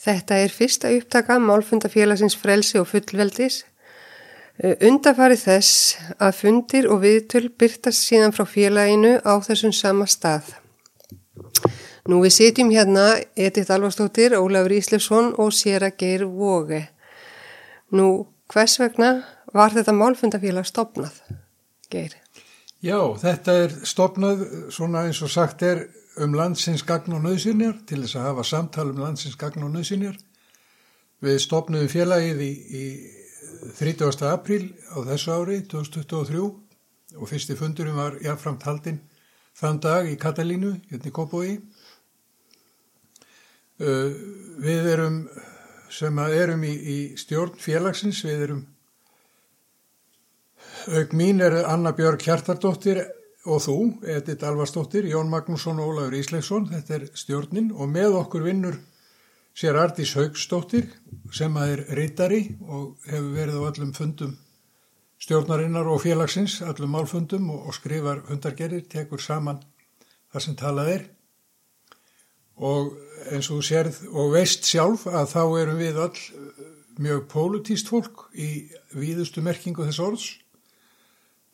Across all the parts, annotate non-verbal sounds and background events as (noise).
Þetta er fyrsta upptaka málfundafélagsins frelsi og fullveldis. Eh, Undarfarið þess að fundir og viðtöl byrtast síðan frá félaginu á þessum sama stað. Nú við sitjum hérna Edith Alvarstóttir, Ólafur Íslefsson og Sera Geir Vóge. Nú hvers vegna var þetta málfundafélag stopnað, Geir? Já, þetta er stopnað svona eins og sagt er um landsins gagn og nöðsynjar til þess að hafa samtal um landsins gagn og nöðsynjar. Við stopnuðum félagið í, í 30. apríl á þessu ári 2023 og fyrsti fundurum var jáfnframt haldinn þann dag í Katalínu, hérna í Kópói. Uh, við erum sem erum í, í stjórn félagsins, við erum auk mín er Anna Björg Hjartardóttir og þú, Edith Alvarsdóttir, Jón Magnússon og Ólafur Ísleifsson, þetta er stjórnin. Og með okkur vinnur sér Ardís Haugstóttir sem að er reytari og hefur verið á öllum fundum stjórnarinnar og félagsins, öllum málfundum og, skrifar hundargerir, tekur saman það sem talað er. Og eins og þú sérð og veist sjálf að þá erum við öll mjög pólutíst fólk í víðustu merkingu þess orðs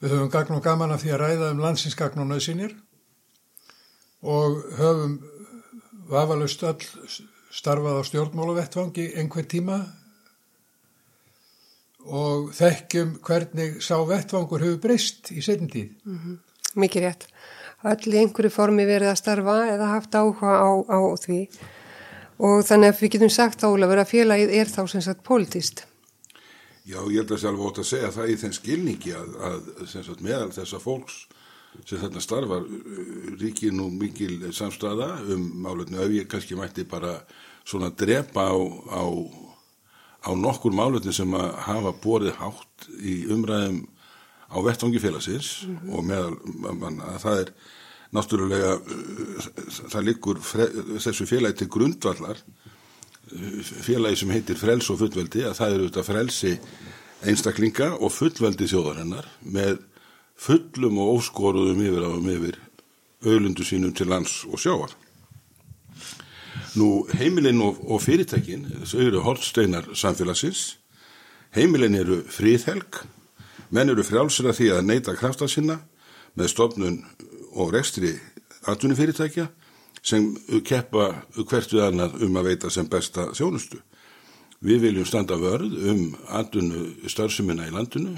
Við höfum gagn og gaman af því að ræða um landsinsgagn og nöðsynir og höfum vafalust öll starfað á stjórnmálavettvangi einhver tíma og þekkjum hvernig sá vettvangur hefur breyst í setjum tíð. Mm -hmm. Mikið rétt. Öll í einhverju formi verið að starfa eða haft áhuga á, á því og þannig að við getum sagt álega að félagið er þá sem sagt politist. Já, ég held að sjálf ótt að segja það í þenn skilningi að, að sagt, meðal þessa fólks sem þarna starfar uh, ríkir nú mikil samstæða um málutinu ef ég kannski mætti bara svona drepa á, á, á nokkur málutinu sem að hafa borið hátt í umræðum á vettvangi félagsins mm -hmm. og meðal man, að það er náttúrulega uh, það likur þessu félagi til grundvallar félagi sem heitir frels og fullveldi að það eru þetta frelsi einstaklinga og fullveldi þjóðarinnar með fullum og óskoruðum yfir áum yfir öðlundu sínum til lands og sjáar. Nú heimilinn og, og fyrirtækin, þessu eru hortsteinar samfélagsins, heimilinn eru fríðhelg, menn eru frjálsir að því að neyta krafta sinna með stofnun og rekstri atvinnufyrirtækja sem keppa hvert við annað um að veita sem besta þjónustu. Við viljum standa vörð um andunu starfseminna í landinu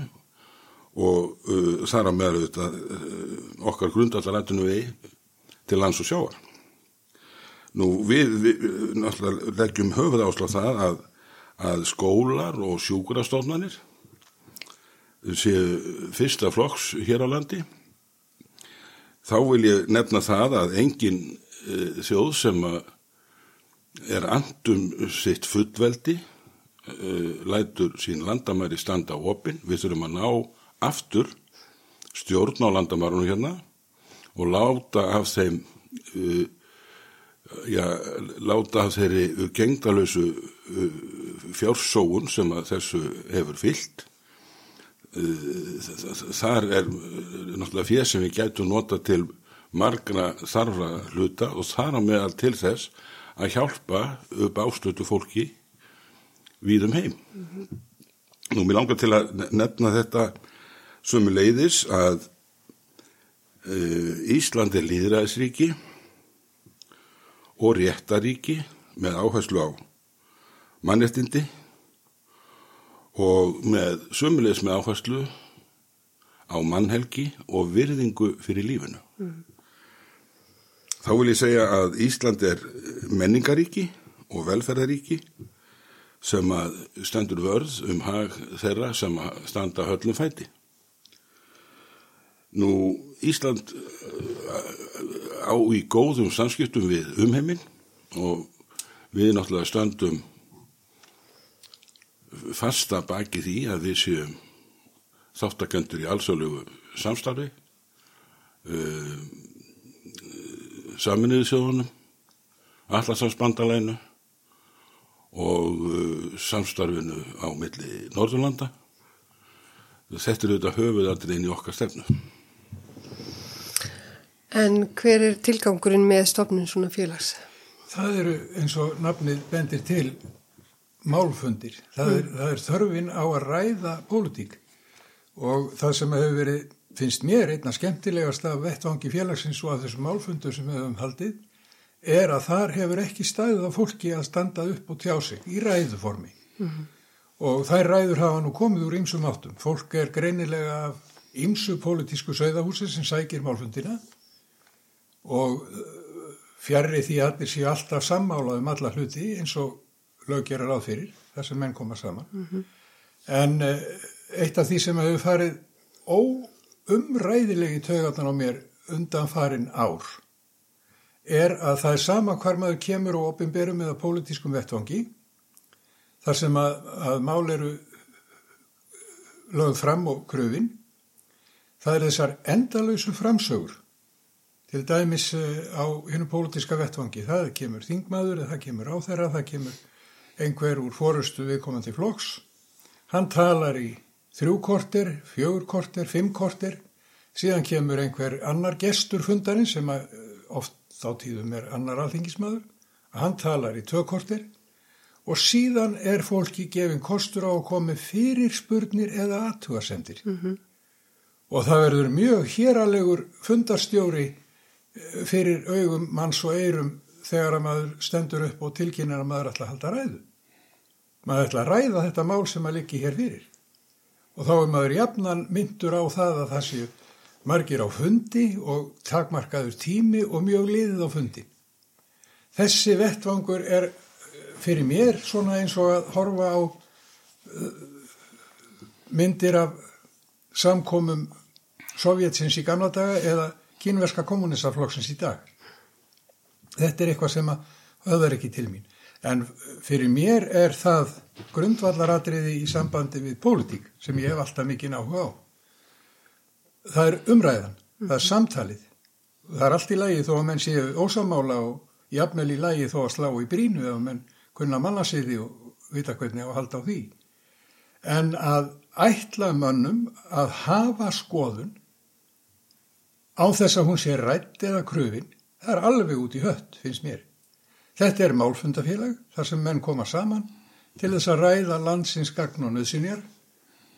og uh, þar að meðal þetta uh, okkar grundallar andunu við til lands og sjáar. Nú við, við náttúrulega leggjum höfuð ásláð það að, að skólar og sjúkurastofnanir séu fyrsta flokks hér á landi. Þá vil ég nefna það að engin Eh, þjóð sem er andum sitt fullveldi eh, lætur sín landamæri standa á opin, við þurfum að ná aftur stjórn á landamærunum hérna og láta af þeim uh, já, láta af þeirri gengdalösu fjársóun sem að þessu hefur fyllt þar er náttúrulega fér sem við gætum nota til margra þarfra hluta og þar á meðal til þess að hjálpa upp ástötu fólki við um heim. Mm -hmm. Nú, mér langar til að nefna þetta sömu leiðis að uh, Ísland er líðræðisríki og réttaríki með áherslu á mannrettindi og með sömulegis með áherslu á mannhelgi og virðingu fyrir lífinu. Mm. Þá vil ég segja að Ísland er menningaríki og velferðaríki sem að stendur vörð um hag þeirra sem að standa höllum fæti. Nú Ísland á í góðum samskiptum við umheiminn og við náttúrulega stöndum fasta baki því að við séum þáttakendur í allsölugu samstarfi um, saminuðu sjóðunum, allarsafsbandalænu og uh, samstarfinu á milli Norðurlanda. Þetta er auðvitað höfuðaldrið inn í okkar stefnu. En hver er tilgangurinn með stofnun svona félags? Það eru eins og nafnið bendir til málfundir. Það er, það er þörfin á að ræða pólitík og það sem hefur verið, finnst mér einna skemmtilegast af vettvangi félagsins og af þessum málfundur sem við höfum haldið, er að þar hefur ekki staðið á fólki að standa upp og tjá sig í ræðuformi. Og þær ræður hafa nú komið úr ymsum áttum. Fólk er greinilega af ymsu pólitísku sögðahúsi sem sækir málfundina og uh, fjarrri því að allir séu alltaf sammálað um alla hluti eins og lög gera ráð fyrir, þar sem menn koma saman. En uh, eitt af því sem hefur farið óumræðilegi tögarnan á mér undan farin ár er að það er sama hvar maður kemur og opimberum eða pólitískum vettvangi þar sem að, að mál eru lögð fram og kröfin það er þessar endalösu framsögur. Til dæmis eh, á hennu pólitíska vettvangi það kemur þingmaður, það kemur áþæra það kemur einhver úr fórustu viðkomandi flokks. Hann talar í þrjú korter fjögur korter, fimm korter síðan kemur einhver annar gestur fundarinn sem að, eh, oft þá tíðum er annar alþingismadur hann talar í tvö korter og síðan er fólki gefin kostur á að komi fyrir spurnir eða aðtugasendir. Mm -hmm. Og það verður mjög héralegur fundarstjóri eh, fyrir augum manns og eirum þegar að maður stendur upp og tilkynnar að maður ætla að halda ræðu. Maður ætla að ræða þetta mál sem að liggi hér fyrir. Og þá er maður jafnan myndur á það að það séu margir á fundi og takmarkaður tími og mjög liðið á fundi. Þessi vettvangur er fyrir mér svona eins og að horfa á uh, myndir af samkomum sovjetsins í gamla daga eða kynverska kommunistaflokksins í dag. Þetta er eitthvað sem að höfðar ekki til mín. En fyrir mér er það grundvallaratriði í sambandi við pólitík sem ég hef alltaf mikið náhuga á. Það er umræðan, það er samtalið. Það er allt í lagi þó að menn séu ósamála og jafnvel í lagi þó að slá í brínu eða menn kunna mannasiði og vita hvernig á að halda á því. En að ætla mönnum að hafa skoðun á þess að hún sé rætt eða kröfin, það er alveg út í hött, finnst mér. Þetta er málfundafélag, þar sem menn koma saman til þess að ræða landsins gagn og nöðsynjar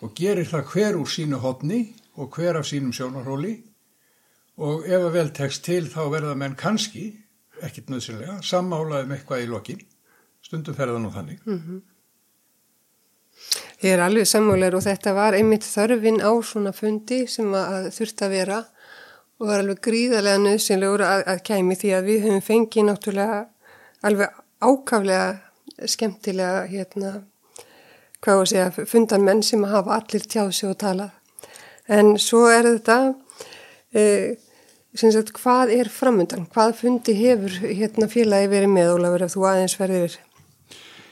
og gerir það hver úr sínu hodni og hver af sínum sjónarhóli og ef að vel tekst til þá verða menn kannski, ekkit nöðsynlega, sammálaðum eitthvað í lokinn stundum ferða nú þannig. Mm -hmm. Ég er alveg sammálegur og þetta var einmitt þörfin á svona fundi sem að þurft að vera og var alveg gríðarlega nöðsynlegur að, að kæmi því að við höfum fengið náttúrulega alveg ákaflega skemmtilega hérna, hvað að segja, fundan menn sem hafa allir tjáð sig og talað. En svo er þetta, e, sagt, hvað er framöndan? Hvað fundi hefur hérna, félagi verið með, Ólafur, ef þú aðeins verðið verið?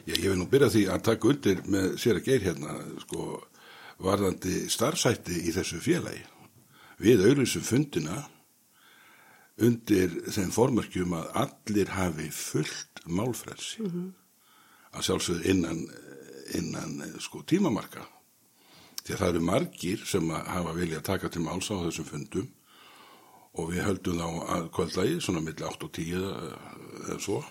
Já, ég vil nú byrja því að taka undir með sér að geir hérna, sko, varðandi starfsætti í þessu félagi. Við auðvitsum fundina undir þeim formörkjum að allir hafi fullt málfrelsi mm -hmm. að sjálfsögðu innan, innan sko, tímamarka. Því að það eru margir sem hafa vilja að taka til máls á þessum fundum og við höldum þá að kvöldlægi, svona millir 8 og 10 eða svo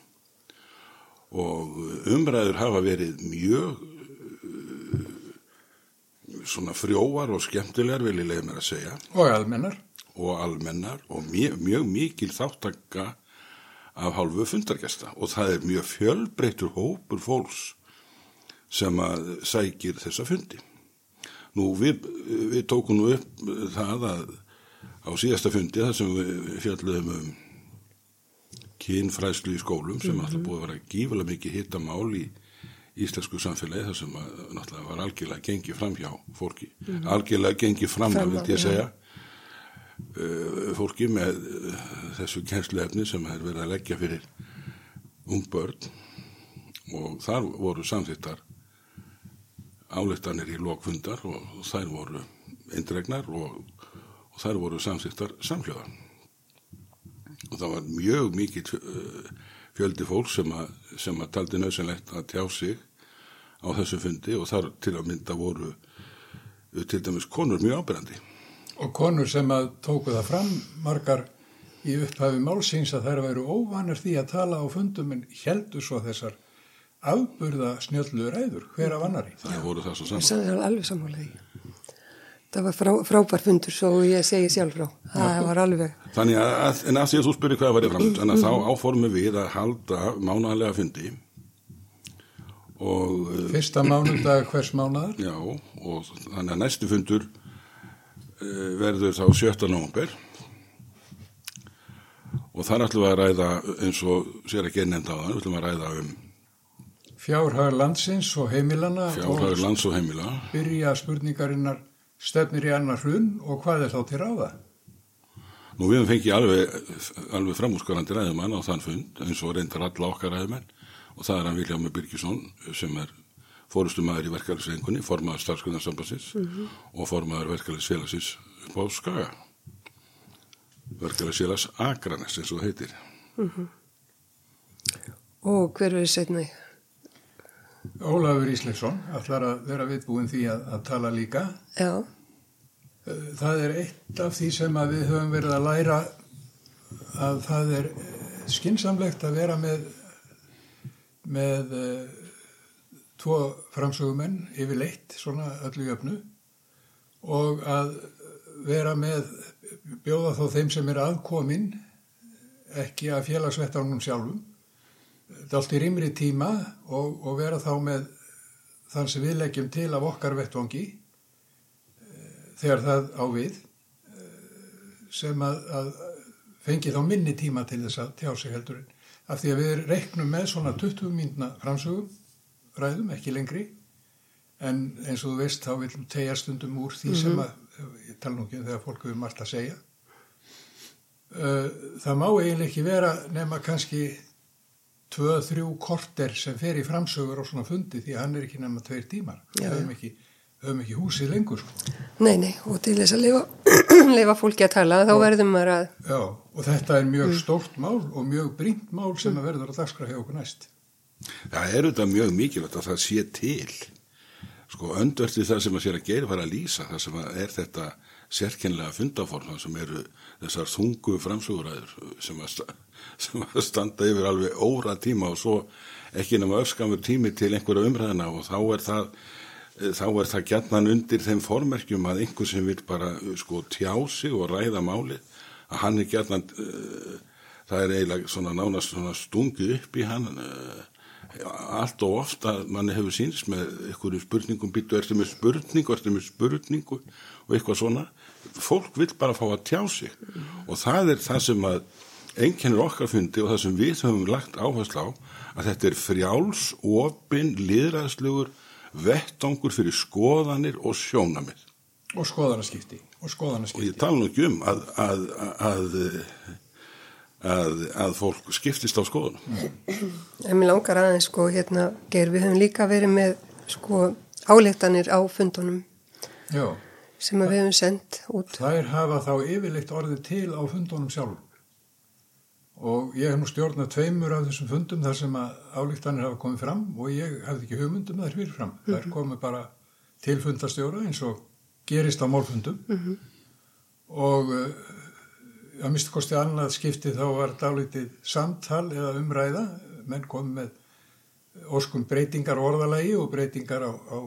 og umræður hafa verið mjög uh, svona frjóar og skemmtilegar vil ég leiða mér að segja og almennar og almennar og mjög, mjög mikil þáttakka af hálfu fundargesta. Og það er mjög fjölbreytur hópur fólks sem að sækir þessa fundi. Nú við, við tókum nú upp það að á síðasta fundi þar sem við fjalluðum um kynfræslu í skólum sem mm -hmm. alltaf búið að vera gífulega mikið hittamál í íslensku samfélagi þar sem að, náttúrulega var algjörlega gengið fram hjá fólki. Mm -hmm. algjörlega gengið fram að vildi ég segja. uh, fólki með uh, þessu kjensluefni sem er verið að leggja fyrir ung börn og þar voru samþittar álittanir í lokfundar og þær voru eindregnar og, og þær voru samþittar samhljóðan og það var mjög mikið eh, fjöldi fólk sem að, sem að taldi nöðsynlegt að tjá sig á þessu fundi og þar til að mynda voru eh, til dæmis konur mjög ábyrgandi. Og konur sem að tóku það fram margar í upphafi málsins að þær væru óvanir því að tala á fundum en heldur svo þessar afburða snjöllu ræður hver af annari. Það voru það svo saman. Það alveg sammálaði. Það var frá, frábær fundur svo ég segi sjálf frá. Það var alveg. Þannig að, en að því að þú spyrir hvað var ég framönd, þannig að þá áformum við að halda mánaðlega fundi og eh, Fyrsta mánudag hvers mánuðar? já, og þannig að næstu fundur verður þá 17. november og þar ætlum við að ræða eins og sér ekki nefnd á það, við ætlum að ræða um Fjárhag landsins og heimilana fjárhagur og lands og heimila byrja spurningarinnar stefnir í annar hrun og hvað er þá til ráða? Nú við fengið alveg, alveg framúrskarandi ræðumann á þann fund eins og reyndar alla okkar ræðumenn og það er hann Viljámi Birgisson sem er fórustumæður í verkefælisrengunni, formaður starfsgrunarsambansins og formaður verkefælisfélagsins upp á Skaga. Verkefælisfélags Akranes eins og það heitir. Og hver verið setna í? Ólafur Ísleifsson ætlar að vera viðbúin því að, að tala líka. Já, Eh, Það er eitt af því sem að við höfum verið að læra að það er skinsamlegt að vera með, með uh, tvo framsögumenn yfir leitt, svona öllu jöfnu og að vera með, bjóða þá þeim sem er aðkomin, ekki að félagsvettanum sjálfum, þetta er allt í rýmri tíma og, og vera þá með þann sem við leggjum til af okkar vettvangi þegar það á við sem að, að fengi þá minni tíma til þess að tjá sig heldurinn. Af því að við reiknum með svona 20 mínuna framsögum, ræðum, ekki lengri, en eins og þú veist þá viljum tegja stundum úr því sem að, ég tala nú ekki um þegar fólk hefur margt að segja. Eh, Það má eiginlega ekki vera nema kannski 2-3 korter sem fer í framsögur á svona fundi því að hann er ekki nema tveir tímar. Við höfum ekki, höfum ekki húsið lengur sko. nei, nei, og til þess að lifa, lifa (clears throat) fólki að tala, þá verðum maður að, Já, og þetta er mjög stórt mál og mjög brínt mál sem að verður að dagskrá hjá okkur næst. Það er auðvitað mjög mikilvægt að það sé til. Sko öndverti það sem að sér að gera var að lýsa, það sem að er þetta sérkennilega fundaform, það sem eru þessar þungu framsöguræður sem sem að standa yfir alveg óra tíma og svo ekki nema öskamur tími til einhverja umræðina og þá er það þá er það gjarnan undir þeim formerkjum að einhver sem vil bara sko tjá sig og ræða máli að hann er gjarnan uh, það er eiginlega svona nánast svona stungið upp í hann uh, allt og ofta manni hefur sínst með einhverju spurningum býttu ertu með spurningu, ertu með spurningu og eitthvað svona fólk vil bara fá að tjá sig og það er það sem að einkennir okkar fundi og það sem við höfum lagt áherslu á að þetta er frjáls, opin, liðræðslugur vettangur fyrir skoðanir og sjónamið Og skoðanaskipti. Og og skoðanaskipti. ég tala nú ekki um að að, að, að, að fólk skiptist á skoðunum en mér langar aðeins, sko, hérna, Geir, við höfum líka verið með, sko, áleiktanir á fundunum Já, sem að við höfum sendt út. þær hafa þá yfirleitt orðið til á fundunum sjálfum. Og ég hef nú stjórnað tveimur af þessum fundum þar sem að álíktanir hafa komið fram og ég hafði ekki hugmyndum þær fyrir fram. Þær komu bara til fundastjóra eins og gerist á málfundum og uh, að minnst kosti annað skipti þá var dálítið samtal eða umræða, menn kom með óskum breytingar orðalagi og breytingar á, á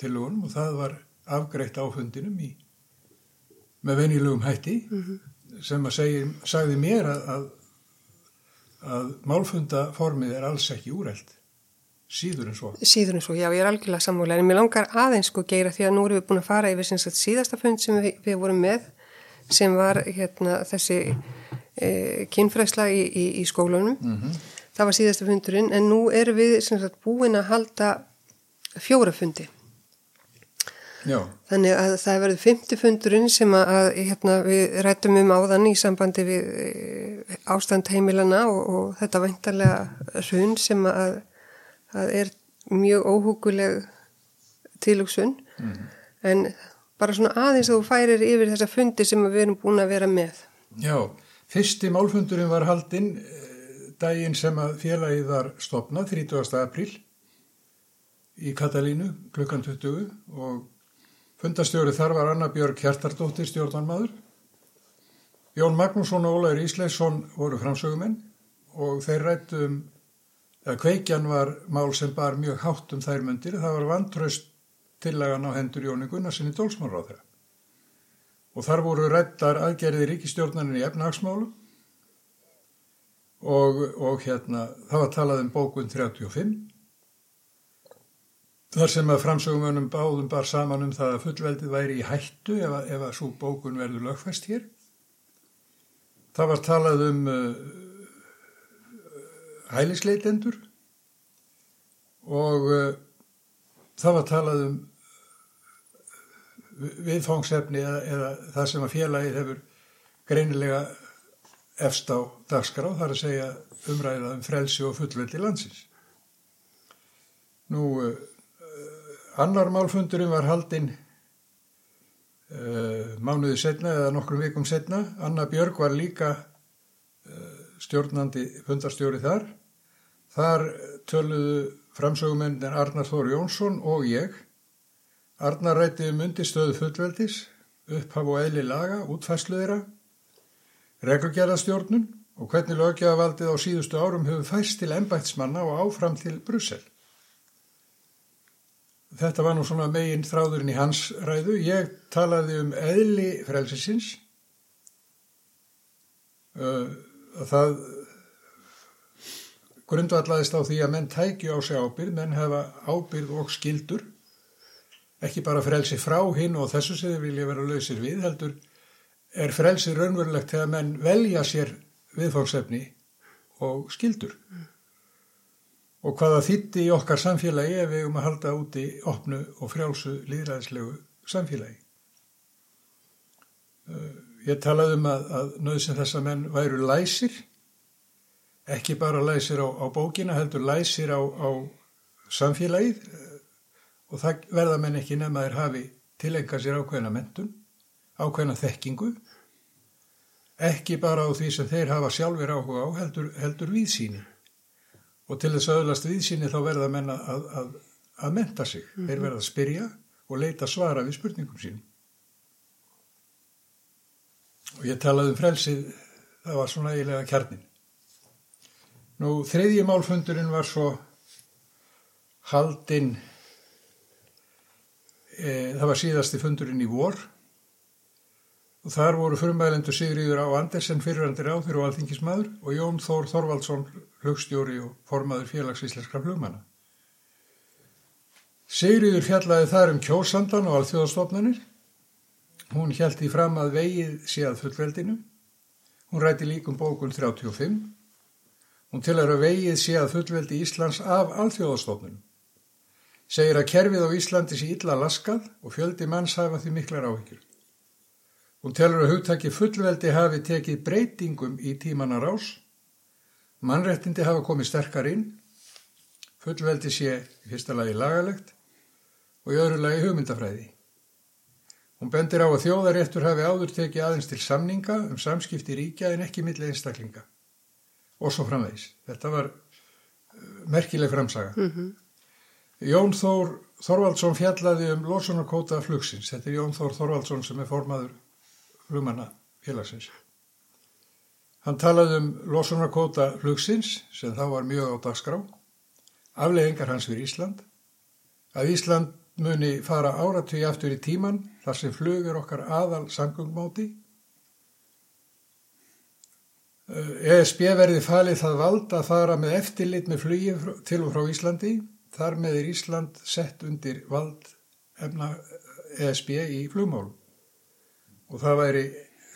tilugunum og það var afgreitt á fundinum í, með venjulegum hætti sem að segi, sagði mér að, að, að málfundaformið er alls ekki úrælt síður en svo. Síður en svo, já, ég er algjörlega sammála, en mér langar aðeins, sko, Geir, að því að nú erum við búin að fara yfir síðasta fund sem við, við vorum með, sem var, hérna, þessi e, kynfræsla í, í, í skólunum. Það var síðasta fundurinn, en nú erum við, sagt, búin að halda fjóra fundi. Já, Þannig að það verður fymti fundurinn sem að, hérna, við rættum um áðan í sambandi við e, ástand heimilana og, og þetta væntarlega hrun sem að, að er mjög óhuguleg tilugsun en bara svona aðeins að þú færir yfir þessa fundi sem við erum búin að vera með. já. Fyrsti málfundurinn var haldinn eh, daginn sem að félagið var stopnað, 30. apríl í Katalínu klukkan 20 og fundastjóri þar var Anna Björg Hjartardóttir stjórnarmadur Jón Magnússon og Ólaður Ísleisson voru framsögumenn og þeir rættu um, að kveikjan var mál sem bar mjög hátt um þær myndir. Það var vantraust tillagan á hendur Jóni Gunnarsinni Dólsmannráð þeirra. Og þar voru rættar aðgerði ríkistjórnanin í efnahagsmálum og, og hérna, það var talað um bókun 35 þar sem að framsögumönum báðum bar saman um það að fullveldið væri í hættu ef að, ef að svo bókun verður lögfæst hér. Það var talað um uh, hælisleitendur og uh, það var talað um viðfangsefni eða, eða það sem að félagið hefur greinilega efst á dagskrá, þar að segja umræða um frelsi og fullveldi landsins. Nú, uh, annar málfundurum var haldinn uh, mánuði setna eða nokkrum vikum setna. Anna Björg var líka uh, stjórnandi fundarstjóri þar. Þar töluðu framsögumennir Arnar Þóri Jónsson og ég. Arnar rætti um undistöðu fullveldis, upphaf og eðli laga, útfæslu þeirra reglugjæðastjórnun og hvernig lögjafaldið á síðustu árum hefur fæst til ennbætsmanna og áfram til Brussel. Þetta var nú svona megin þráðurinn í hans ræðu. Ég talaði um eðli frelsisins. Það grundvallaðist á því að menn tæki á sig ábyrð, menn hefa ábyrð og skildur. Ekki bara frelsi frá hinn og þessu sem þið vilja vera lausir við, heldur er frelsið raunverulegt þegar menn velja sér viðfóngsefni og skildur. Og hvaða þýtti í okkar samfélagi ef við um að halda úti opnu og frjálsu líðræðislegu samfélagi. Ég talaði um að, að nöðsinn þess að menn væru læsir, ekki bara læsir á, á bókina, heldur læsir á, á samfélagið og það verða menn ekki nefn að þeir hafi tilenga sér ákveðina mentun ákveðna þekkingu, ekki bara á því sem þeir hafa sjálfur áhuga á, heldur, heldur viðsýni. Og til þess aðlast viðsýni þá verða menna að, að, að menta sig. Mm -hmm. Þeir verða að spyrja og leita svara við spurningum sín. Og ég talaði um frelsið, það var svona eiginlega kjarnin. Nú, þriðji málfundurinn var svo haldinn, það var síðasti fundurinn í vor, og þar voru frumælendur Sigriður á Andersen fyrirrandir áþur og alþingismadur og Jón Þór Þorvaldsson hlugstjóri og formaður félagsíslenskra flugmanna. Sigriður fjallaði þar um kjósandan og alþjóðastofnanir. Hún í fram að vegið sé að fullveldinu. Hún ræti líkum bókun 35. Hún til að vegið sé að fullveldi Íslands af alþjóðastofnunum. Segir að kerfið á Íslandi sé illa laskað og fjöldi manns hafa því miklar áhyggjur. Hún telur að hugtaki fullveldi hafi tekið breytingum í tímanar ás. Mannrettindi hafa komið sterkar inn. Fullveldi sé í fyrsta lagi lagalegt og í öðru lagi hugmyndafræði. Hún bendir á að þjóðaréttur hafi áður tekið aðeins til samninga um samskipti ríkja en ekki milli einstaklinga. Og svo framvegs. Þetta var uh, merkileg framsaga. Mm -hmm. Jón Þór Þorvaldsson fjallaði um losunarkóta flugsins. Þetta er Jón Þór Þorvaldsson sem er formaður flugmanna félagsins. Hann talaði um losunarkóta flugsins sem þá var mjög á dagskrá, afleggingar hans fyrir Ísland, að Ísland muni fara áratví aftur í tíman þar sem flugur okkar aðal sangungmáti. ESB verði falið það vald að fara með eftirlit með flugi til og frá Íslandi, þar með er Ísland sett undir vald ESB í flugmálum og það væri,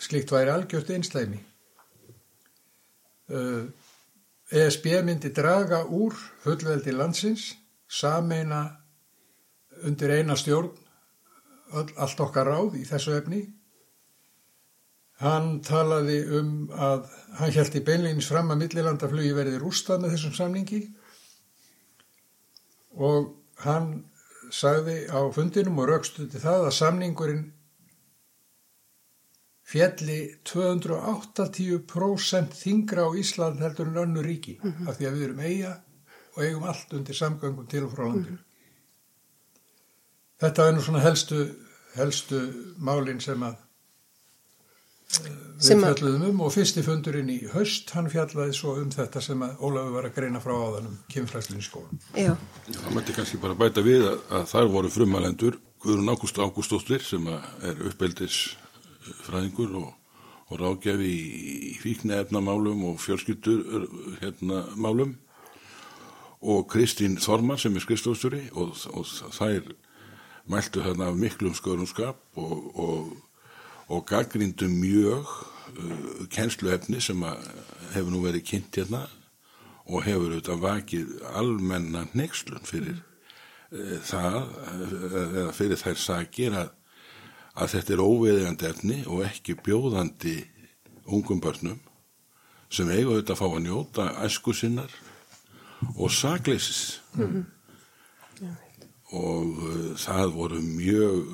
slikt væri algjört einslæmi. ESB uh, myndi draga úr fullveldi landsins, sameina undir eina stjórn allt okkar ráð í þessu efni. Hann talaði um að hann held í beinleginis fram að millilandaflugi verði rústað með þessum samningi og hann sagði á fundinum og raukstuði það að samningurinn fjalli 280% þingra á Ísland heldur en önnu ríki mm -hmm. af því að við erum eiga og eigum allt undir samgöngum til og frá landinu. Mm -hmm. Þetta er nú svona helstu, helstu málinn sem að við fjalluðum um og fyrsti fundurinn í haust, hann fjallaði svo um þetta sem að Ólafur var að greina frá áðanum kynfræslinn í skólan. Já, Það mætti kannski bara bæta við að, að þar voru frumalendur Guðrún Ágúst Ágústóttir sem er uppeldisfræðingur og, og ráðgjafi í, í fíknefnamálum og fjölskyldur hérna, málum og Kristín Þormar sem er skrifstofstjóri og, og þær mæltu þarna af miklum skörumskap og, og, og gaggrindu mjög uh, kennsluefni sem hefur nú verið kynnt hérna og hefur auðvitað vakið almenna neykslun fyrir uh, það uh, eða fyrir þær sakir að, að þetta er óveðigandi efni og ekki bjóðandi ungum börnum sem eiga auðvitað að fá að njóta æsku sinnar og sakleysis. Og uh, það voru mjög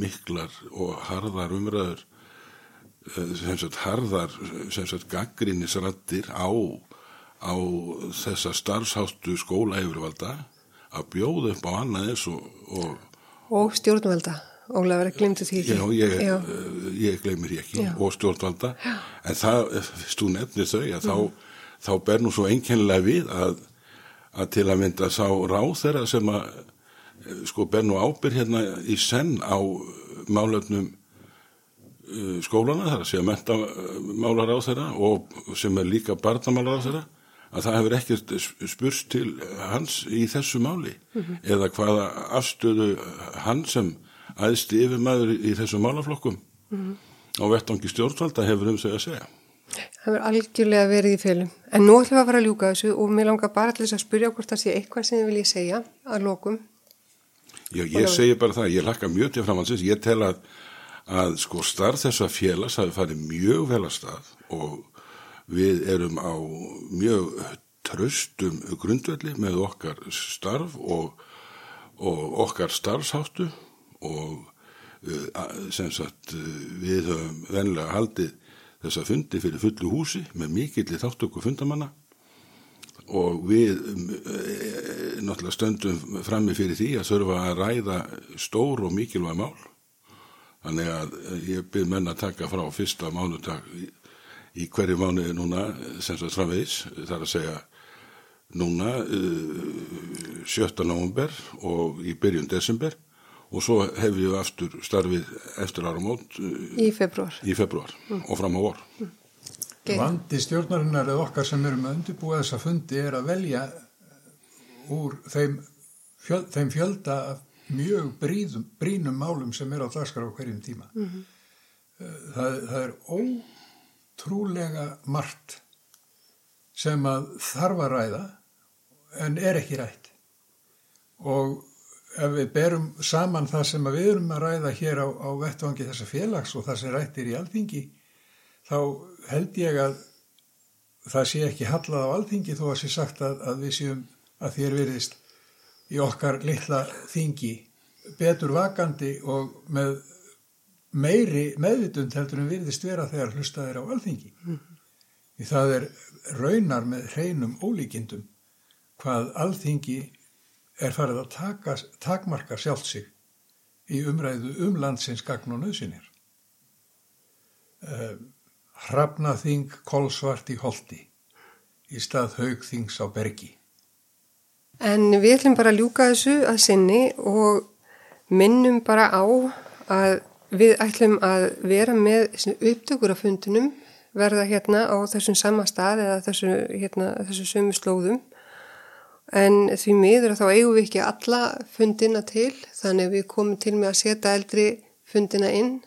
miklar og harðar umræður uh, sem sagt harðar sem sagt gaggrinnisrattir á, á þessa starfsháttu skóla yfirvalda að bjóða upp á annað eins og, og og stjórnvalda. Ólafur, glimtu því ekki. Já, ég, Já. uh, ég gleymir ég ekki Já. og stjórnvalda en það, fyrst þú nefnir þau að þá, þá ber nú svo einkennilega við að, að til að mynda sá ráð þeirra sem að eh, sko ber nú ábyrð hérna í senn á málefnum uh, skólana þar að segja mentamálar á þeirra og sem er líka barnamálar á þeirra að það hefur ekkert spurst til hans í þessu máli eða hvaða afstöðu hann sem æðsti yfir maður í þessum málaflokkum á vettvangi stjórnvalda hefur um þau að segja. Það verður algjörlega verið í félum. En nú ætlum við að fara að ljúka þessu og mér langar bara til þess að spyrja hvort það sé eitthvað sem þið viljið segja að lokum. Já, ég segi bara það, ég lakka mjög til framhansins, ég tel að, að sko starf þessa félags hafi farið mjög vel að stað og við erum á mjög tröstum grundvelli með okkar starf og, og okkar starfsháttu og uh, sem sagt uh, við höfum venlega haldið þessa fundi fyrir fullu húsi með mikilli þáttöku fundamanna og við um, e, náttúrulega stöndum frammi fyrir því að þurfa að ræða stór og mikilvæg mál þannig að eh, ég byrð menn að taka frá fyrsta mánudag í, í hverju mánuði núna sem sagt framvegis þar að segja núna uh, 7. november og í byrjun desember og svo hefum við aftur starfið eftir áramót uh, Í februar. í februar og fram á vor Okay. Vandi stjórnarinnar eða okkar sem erum að undirbúa þessa fundi er að velja úr þeim, fjöl, þeim fjölda mjög bríðum, brínum málum sem er á dagskrá á hverjum tíma. það, það er ótrúlega margt sem að þarf að ræða en er ekki rætt. Og ef við berum saman það sem við erum að ræða hér á, á vettvangi þessa félags og það sem rættir í alþingi þá held ég að það sé ekki hallað á alþingi þó að sé sagt að, að við séum að þér virðist í okkar litla þingi betur vakandi og með meiri meðvitund heldur en virðist vera þegar hlustað er á alþingi. Því það er raunar með hreinum ólíkindum hvað alþingi er farið að taka, takmarka sjálft sig í umræðu um landsins gagn og nöðsynir. Uh, Hrafnaþing kolsvart í holdi í stað haugþings á bergi. En við ætlum bara að ljúka þessu að sinni og minnum bara á að við ætlum að vera með upptökur af fundinum verða hérna á þessum sama stað eða þessu, hérna, þessu sömu slóðum en því miður þá eigum við ekki alla fundina til þannig við komum til með að setja eldri fundina inn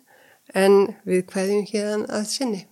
en við hvaðjum hérna að sinni.